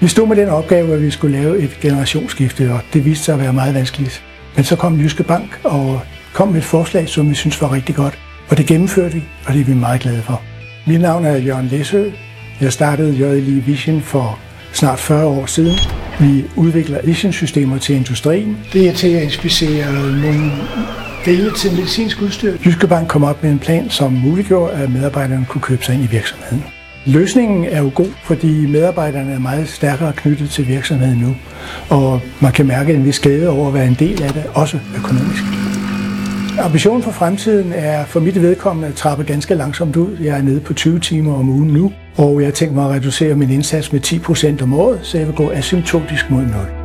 Vi stod med den opgave, at vi skulle lave et generationsskifte, og det viste sig at være meget vanskeligt. Men så kom Jyske Bank og kom med et forslag, som vi synes var rigtig godt. Og det gennemførte vi, og det er vi meget glade for. Mit navn er Jørgen Læsø. Jeg startede JLI Vision for snart 40 år siden. Vi udvikler vision-systemer til industrien. Det er til at inspicere nogle dele til medicinsk udstyr. Jyske Bank kom op med en plan, som muliggjorde, at medarbejderne kunne købe sig ind i virksomheden. Løsningen er jo god, fordi medarbejderne er meget stærkere knyttet til virksomheden nu, og man kan mærke en vis glæde over at være en del af det, også økonomisk. Ambitionen for fremtiden er for mit vedkommende at trappe ganske langsomt ud. Jeg er nede på 20 timer om ugen nu, og jeg tænker mig at reducere min indsats med 10% om året, så jeg vil gå asymptotisk mod 0.